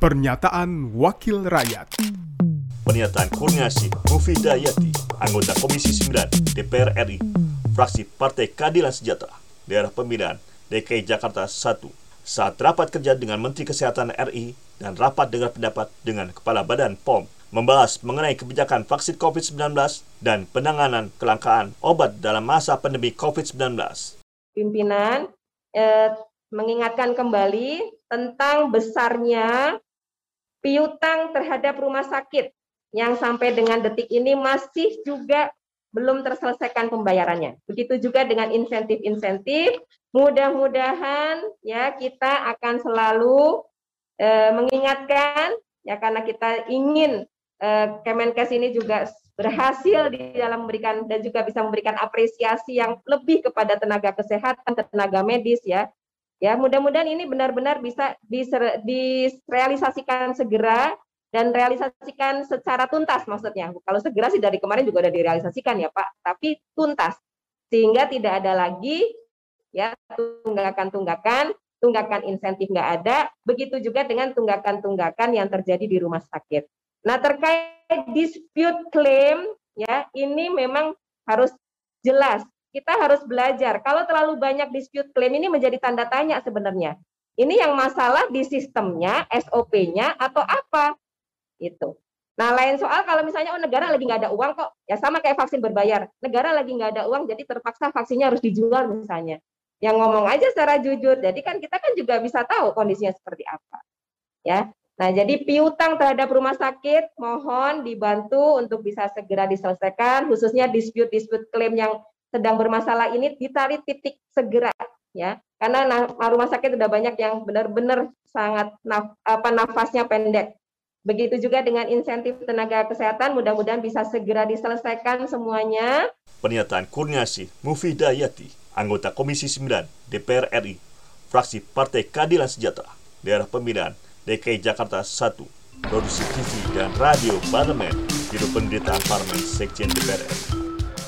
Pernyataan Wakil Rakyat Pernyataan Kurniasi Mufidayati, anggota Komisi 9 DPR RI, fraksi Partai Keadilan Sejahtera, daerah pemilihan DKI Jakarta 1, saat rapat kerja dengan Menteri Kesehatan RI dan rapat dengar pendapat dengan Kepala Badan POM membahas mengenai kebijakan vaksin COVID-19 dan penanganan kelangkaan obat dalam masa pandemi COVID-19. Pimpinan eh, mengingatkan kembali tentang besarnya piutang terhadap rumah sakit yang sampai dengan detik ini masih juga belum terselesaikan pembayarannya. Begitu juga dengan insentif-insentif. Mudah-mudahan ya kita akan selalu eh, mengingatkan ya karena kita ingin eh, Kemenkes ini juga berhasil di dalam memberikan dan juga bisa memberikan apresiasi yang lebih kepada tenaga kesehatan, tenaga medis ya Ya, mudah-mudahan ini benar-benar bisa direalisasikan segera dan realisasikan secara tuntas maksudnya. Kalau segera sih dari kemarin juga sudah direalisasikan ya Pak, tapi tuntas sehingga tidak ada lagi ya tunggakan-tunggakan, tunggakan insentif nggak ada. Begitu juga dengan tunggakan-tunggakan yang terjadi di rumah sakit. Nah terkait dispute claim ya ini memang harus jelas kita harus belajar. Kalau terlalu banyak dispute claim ini menjadi tanda tanya sebenarnya. Ini yang masalah di sistemnya, SOP-nya atau apa? Itu. Nah, lain soal kalau misalnya oh negara lagi nggak ada uang kok, ya sama kayak vaksin berbayar. Negara lagi nggak ada uang, jadi terpaksa vaksinnya harus dijual misalnya. Yang ngomong aja secara jujur. Jadi kan kita kan juga bisa tahu kondisinya seperti apa. Ya. Nah, jadi piutang terhadap rumah sakit mohon dibantu untuk bisa segera diselesaikan, khususnya dispute-dispute klaim yang sedang bermasalah ini ditarik titik segera ya. Karena rumah sakit sudah banyak yang benar-benar sangat naf, apa nafasnya pendek. Begitu juga dengan insentif tenaga kesehatan mudah-mudahan bisa segera diselesaikan semuanya. Pernyataan Kurniasi Mufidayati anggota Komisi 9 DPR RI fraksi Partai Keadilan Sejahtera daerah pemilihan DKI Jakarta 1 produksi TV dan radio Parlemen Biro Pemberitaan Parlemen Sekjen DPR RI